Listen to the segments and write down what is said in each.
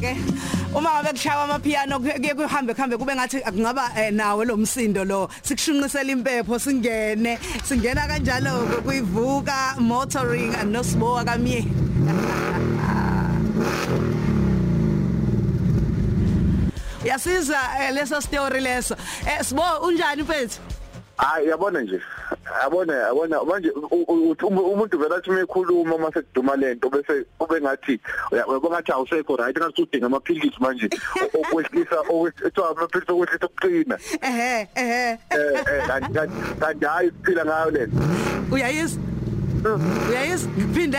ke uma ngabe kushawa amapiano kuye kuhambe kuhambe kube ngathi kungaba eh, nawe lo msindo lo sikushunqisela impepho singene singena kanjalo kuyivuka motoring nosibowa kamye Yasiza eh, leso story leso. Eh sibo unjani mfethu? hayi yabona nje yabona yabona manje uthi umuntu vela athi mekhuluma uma sekuduma lento bese ube ngathi uyabona ngathi awusekho right ngathi udinga amaphilisi manje okwehlisa okwehlisa amaphilisi okwehlisa ukuqina ehe ehe. Eh kanti kanti hayi siphila ngayo lento. Uyayizwa uyayizwa kuphinde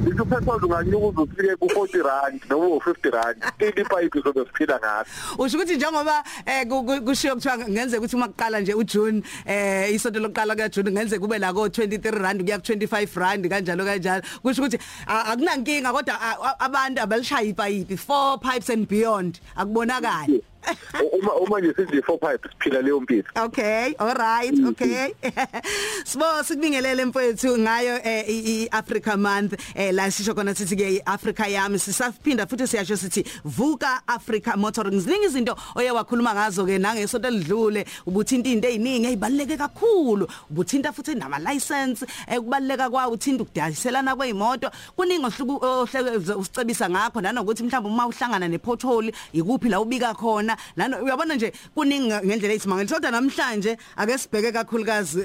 Isho petrol unganyuka uzofike ku40 rand noma u50 rand. Ini pipe zobe siphila ngaso. Usho ukuthi njengoba eh kushiyo kuthiwa ngenze ukuthi uma kuqala nje uJune eh isonto lokuqala kaJune ngenze kube la ko 23 rand kuya ku 25 rand kanjalo kanjalo. Kusho ukuthi akunankinga kodwa abantu abalishaya ipipe 4 pipes and beyond akubonakala. Uma uma nje sithi four pipe siphila leyo mpilo. Okay all right okay. Sibo sikubingelele mfowethu ngayo i Africa month eh la sisho kona sithi ke Africa yami sisaphinda futhi siyasho sithi vuka Africa motoring ziningi izinto oye wakhuluma ngazo ke nangesonto elidlule ubuthinta into eziningi ezibaleke kakhulu. Ubuthinta futhi nama license ekubaleka kwawo uthinta ukudayiselana kweimoto kuningi ohluku usicebisa ngakho nanokuthi mhlawumbe uma uhlangana ne pothole ikuphi la ubika khona khona. Lana uyabona nje kuningi ngendlela eyisimangele kodwa namhlanje ake sibheke kakhulukazi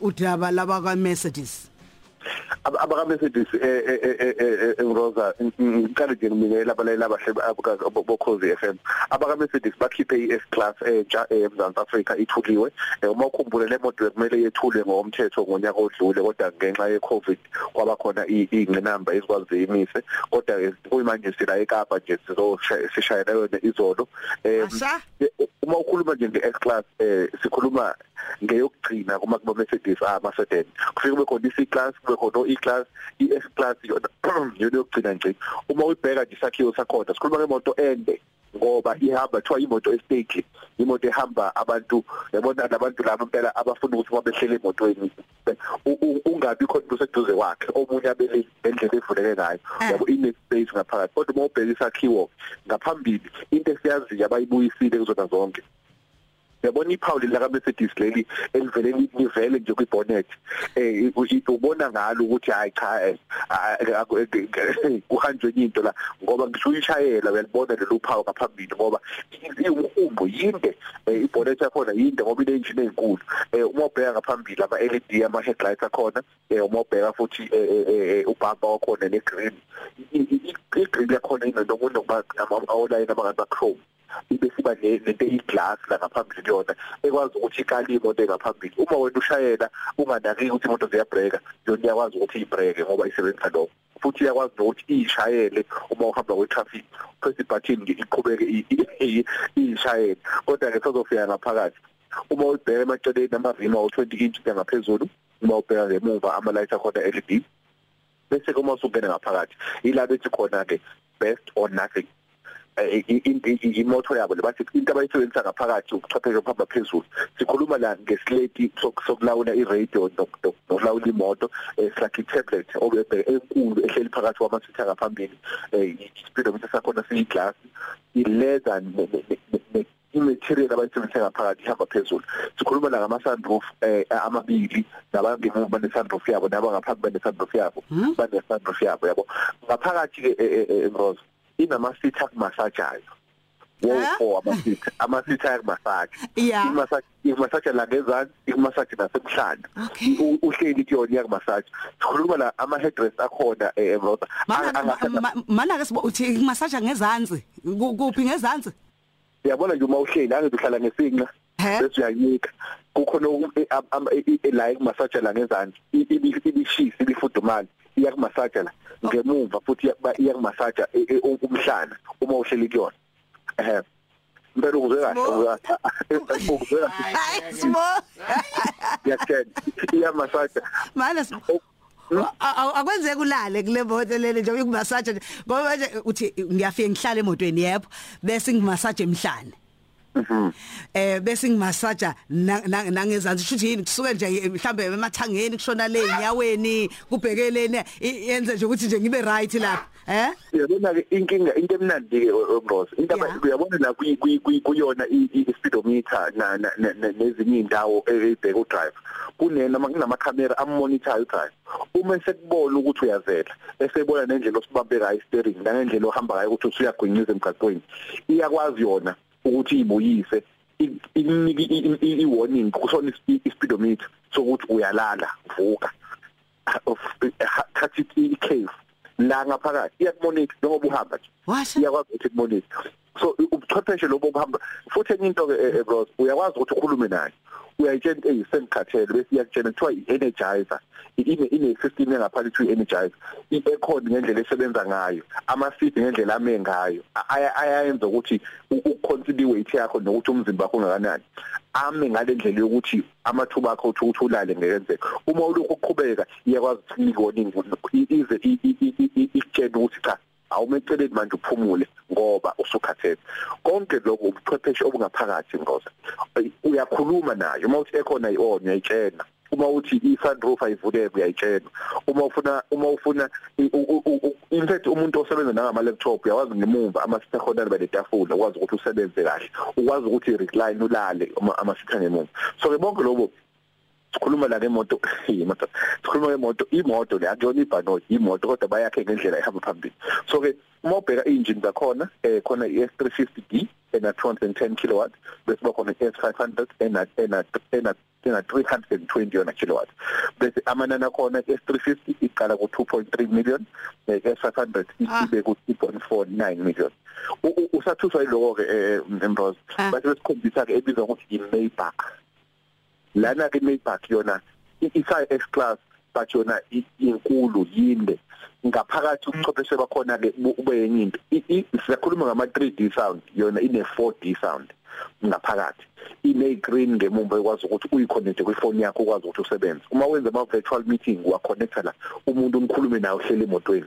udaba laba kwa Mercedes abaka Mercedes eh Rosa ngicela nje ngibingelela abalaleli abahle bokhozi FM abaka Mercedes bakhiphe iS class entsha eMzantsi Afrika ithuliwe uma ukhumbule le moto kumele yethulwe ngomthetho ngonyaka odlule kodwa ngenxa ye COVID kwaba khona ingqinamba ezikwazi imise kodwa kuyimanje sila eKapa nje sizoshayela yona izolo. Uma ukhuluma nje nge S class sikhuluma ngeyokugcina kuma kuba Mercedes ama sedan kufike kube khona i C class kube khona i class i S class yona yona yokugcina nje. Uma uyibheka nje isakhiwo sakhona sikhuluma ngemoto ende ngoba ihamba thiwa imoto estate imoto ehamba abantu yabona labantu laba impela abafuna ukuthi babehlele emotweni ungabi khona kuseduze kwakhe omunye abele endlela evuleke ngayo. Yabo ine space ngaphakathi. Kodwa uma ubheka isakhiwo ngaphambili into esiyaziyo abayibuyisile kuzona zonke. Yabona iphawuli la Mercedes leli elivele livele nje kwibonnet. Eh ubona ngalo ukuthi hayi cha kuhanjwe into la ngoba ngisho uyishayela uyalibona lelo phawu ngaphambili ngoba iwumhumbo yinde ibonnet yakhona yinde ngoba ine engine enkulu uma ubheka ngaphambili ama LED ama headlights akhona uma ubheka futhi ubamba wakhona ne green i-green yakhona inokuthi nokuba ama-outline abangaba chrome ibe siba lento eyiglass la ngaphambili kuyona ekwazi ukuthi ikali imoto engaphambili uma wena ushayela unganaki ukuthi imoto ziyabreka yona iyakwazi ukuthi ibreke ngoba isebenzisa lokho. Futhi iyakwazi ukuthi ishayele uma uhamba kwetraffic press button iqhubeke ishayele kodwa ke sozofika ngaphakathi uma ubheka emaceleni amavima u20 inch ngaphezulu uma ubheka ngemuva ama lights akhona LED bese kuma usungena ngaphakathi ila bethi khona ke best or nothing. Imoto yabo lebathi into abayisebenzisa ngaphakathi ukuchwepheshe okuhamba phezulu sikhuluma la ngeslate sokulawula iradio nokulawula imoto eslaki tablet obebe enkulu ehleli phakathi kwamasitha ngaphambili ispeedometer sakhona siyiglass ileather imaterial abayisebenzisa ngaphakathi ihamba phezulu. Sikhuluma la ngama sunroof eh amabili nabangemuva bane sunroof yabo nabangaphambi bane sunroof yabo bane sunroof yabo yabo. Ngaphakathi ke Rose inama-seat akumasajayo wo ama-seat ama-seat ayakumasaja imasaja imasaja la ngezansi ikumasaja nasemhlanje uhleli kuyona iyakumasaja sikhuluma la ama-headrest akhona eMrosa mana ke uthi ikumasaja ngezansi kuphi ngezansi uyabona nje uma uhleli angithi uhlala ngesinqa bese uyayinika kukhona la ekumasaja la ngezansi ibishisa ibifudumala iyakumasaja la. Ngemuva futhi iyakumasaja umhlana uma uhleli kuyona. Ehe. Impela ukuzwe kahle ukuzwe kahle. Simo yakhe iyamasaja mana akwenzeka ulale kule moto lele nje ukumasaja ngoba manje uthi ngiyafika ngihlala emotweni yepho bese ngimasaje emhlane eh bese ngimasaja nangezansi. Shuthi yini? Kusuke nje mhlambe emathangeni kushona le enyaweni kubhekelene yenze nje ukuthi nje ngibe right lapha eh? Yabona ke inkinga into emnandi ke Rose into uyabona la kuyona i-speedometer na nezinye indawo ebheka udrive kunena kunama camera ammonitor udrive uma sekubona ukuthi uyazela esebona nendlela osibambe ngayo steering nangendlela ohamba ngayo ukuthi usuyagwinyuza emgaqweni iyakwazi yona. Ukuthi ibuyise iniki i-warning kusona i-speedometer sokuthi uyalala vuka. Thatha i-cave la ngaphakathi iyakumonita njengoba uhamba nje iyakwazi ukuthi kumonita so ubuchwepheshe lobo buhamba futhi enye into ke eh, eh, bros uyakwazi ukuthi ukhulume naye uyayitshela into eyisemkhathele bese iyakutshela kuthiwa i-energizer ine ine system engaphakathi kuthiwa i-energizer i-aircon ngendlela esebenza ngayo ama-seat ngendlela ame ngayo ayayenza ukuthi uconsider weight yakho nokuthi umzimba wakho ungakanani ame ngalendlela yokuthi amathuba akho ukuthi ulale ngeyenzeka uma ulokhu uqhubeka iyakwazi ukunika warning ize ikutshela ukuthi cha awumeceleni manje uphumule ngoba usukhathele. Konke lokho ubuchwepheshe obungaphakathi ngoza uyakhuluma nayo uma uthi ekhona i-on uyayitshena uma uthi i-sunroof ayivuleke uyayitshena. Uma ufuna uma ufuna in fact umuntu osebenza ngama laptop uyawazi ngemumva ama stakeholder beletafula ukwazi ukuthi usebenze kahle ukwazi ukuthi recline ulale ama sitha ngemumva so ke bonke lobo sikhuluma la ngemoto. Imoto sikhuluma ngemoto. Imoto le akuyona ibhanoyi imoto kodwa bayakhe ngendlela ehamba phambili. So ke uma ubheka engine zakhona eh khona i-S350D ena 210 kW bese bakhona i-S500 ena ena ena ena 320 yona kilowatt. Bese amanani akhona S350 iqala ku 2.3 million S500 ibe ku 2.49 million. Usathuswa yiloko ke Ambrose base besikhombisa ke ebizwa ukuthi i-Maybach lana ke Maybach yona isa S class but yona inkulu yinde. Ngaphakathi ubuchwepheshe bakhona ke ube yenye into siyakhuluma ngama 3D sound yona ine 4D sound ngaphakathi. Ine green ngemumva ekwazi ukuthi uyiconnect kwifoni yakho ukwazi ukuthi usebenze. Uma wenza ama virtual meeting wa connecta la umuntu onikhulume naye uhlele emotweni.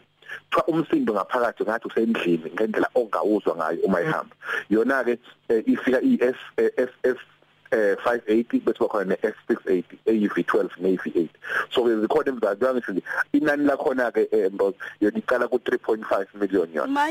Kuthiwa umsindo ngaphakathi ngathi usendlini ngendlela ongawuzwa ngayo uma ihamba. Yona ke eh, ifika i S F F eh 580 bese bakhona ne S680 AV12 ne AV8 so ke zikhona emzansi ngisho nje inani lakhona ke Mbozo yona iqala ku 3.5 million yona.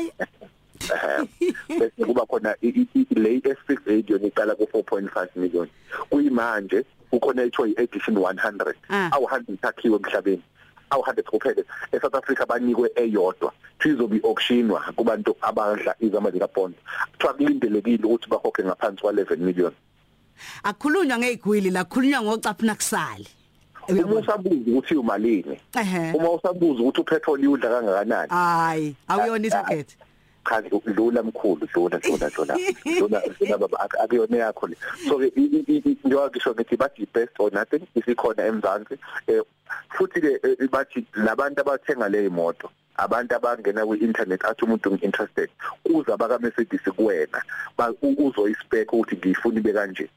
Bese kuba khona le S680 yona iqala ku 4.5 million. Kuyimanje ukhona ethiwa i-edition 100 awu 100 akhiwe emhlabeni awu 100 kuphela eSouth Africa banikwe eyodwa. Izobe auctionwa kubantu abadla izama zika bond kuthiwa kulindelekile ukuthi bakhokhe ngaphansi kwa 11 million. Akukhulunywa ngezigwili la kukhulunywa ngocaphuna kusali uma usabuza ukuthi umalini uma usabuza ukuthi upetrol udla kangakanani. Hayi awuyona isokhethe cha udlula mkhulu dlula dlula dlula dlula dlula baba akuyona yakho le. So ke njengoba ngisho ngithi bathi best or nothing isikhona emzansi. Eh futhi ke eh, bathi labantu abathenga le imoto abantu abangena kwi-internet athi umuntu ngi-interested kuza baka Mercedes kuwena uzoyispec ukuthi ngiyifuna ibe kanje.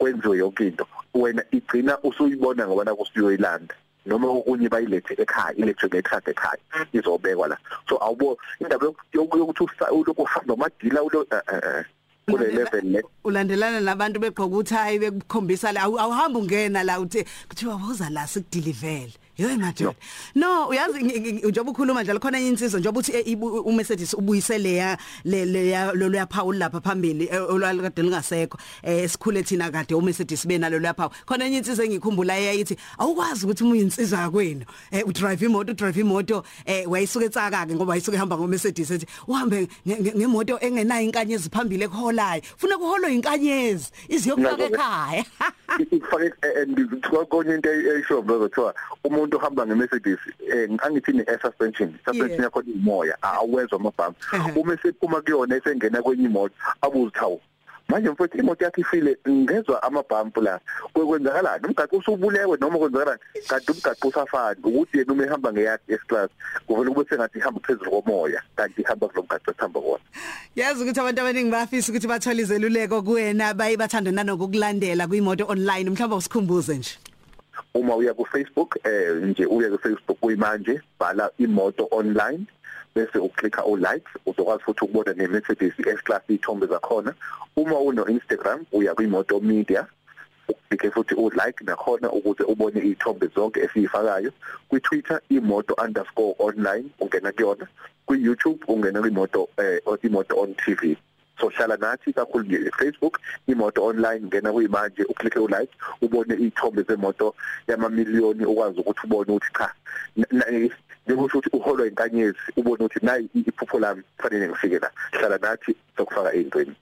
Kwenziwe yonke into wena igcina usuyibona ngoba nakusiyoyilanda noma okunye bayilethe ekhaya electric card ekhaya izobekwa la. So awubo indaba yokuthi ulokhu uhamba amadila ulo eh, eh, eh, kule level le. ulandelana nabantu begqoka uthayi bekukhombisa la awuhamba ungena la uthi kuthiwa woza la sikudilivele. Yey madoda. No, uyazi njengoba ukhuluma njalo khona insizwa njengoba uthi uMercedes ubuyise leya le lo yaphawu lapha phambili olwakade lingasekho eh sikhule thina kade uMercedes benalo lapha khona enye insizwa engikhumbula eyayithi awukwazi ukuthi uma uyinsizwa yakwenu eh udrive imoto udrive imoto eh wayisuke etsaka ke ngoba wayisuke hamba ngoMercedes ethi uhambe ngemoto engenayo inkanyezi phambili ekholayo funa kuholo inkanyezi iziyokufaka ekhaya ifake and konye into eyisho bro kuthiwa umuntu umuntu ohamba ngeMercedes eh angithi ne air suspension suspension yakho imoya awezwa amabhamu uma sephuma kuyona esengena kwenye imoto abuzithawu manje mfowethu imoto yakhe ifile ngezwe amabhampu la kwenzakalani? Umgaqo usubulewe noma kwenzakalani? Kanti umgaqo usafani ukuthi yena uma ehamba ngeyakhe S-class kuvela kube sengathi ihamba phezulu komoya kanti ihamba kulomgaqo esihamba kona yazi ukuthi abantu abaningi bafisa ukuthi bathole izeluleko kuwena bayi bathanda nanokukulandela kuimoto online. Mhlawumbe usikhumbuze nje. Uma uya ku Facebook eh nje uya ku Facebook kuyimanje bhala imoto online bese uklikha o likes uzokwazi futhi ukubona ne messages S class ithombe zakhona. Uma uno Instagram uya kwimoto media uklikhe futhi u like nakhona ukuze ubone izithombe zonke esiyifakayo. Kwi Twitter imoto_online ungena kuyona. Kwi YouTube ungena kwimoto eh imoto on TV so hlala nathi kakhulu nje Facebook imoto online ngena kuyimanje uklikhe ulike ubone izithombe zemoto yamamiliyoni ukwazi ukuthi ubone ukuthi cha njengokusho ukuthi uholwa inkanyezi ubone ukuthi nayi iphupho lami kufanele ngifike la hlala nathi sokufaka ezintweni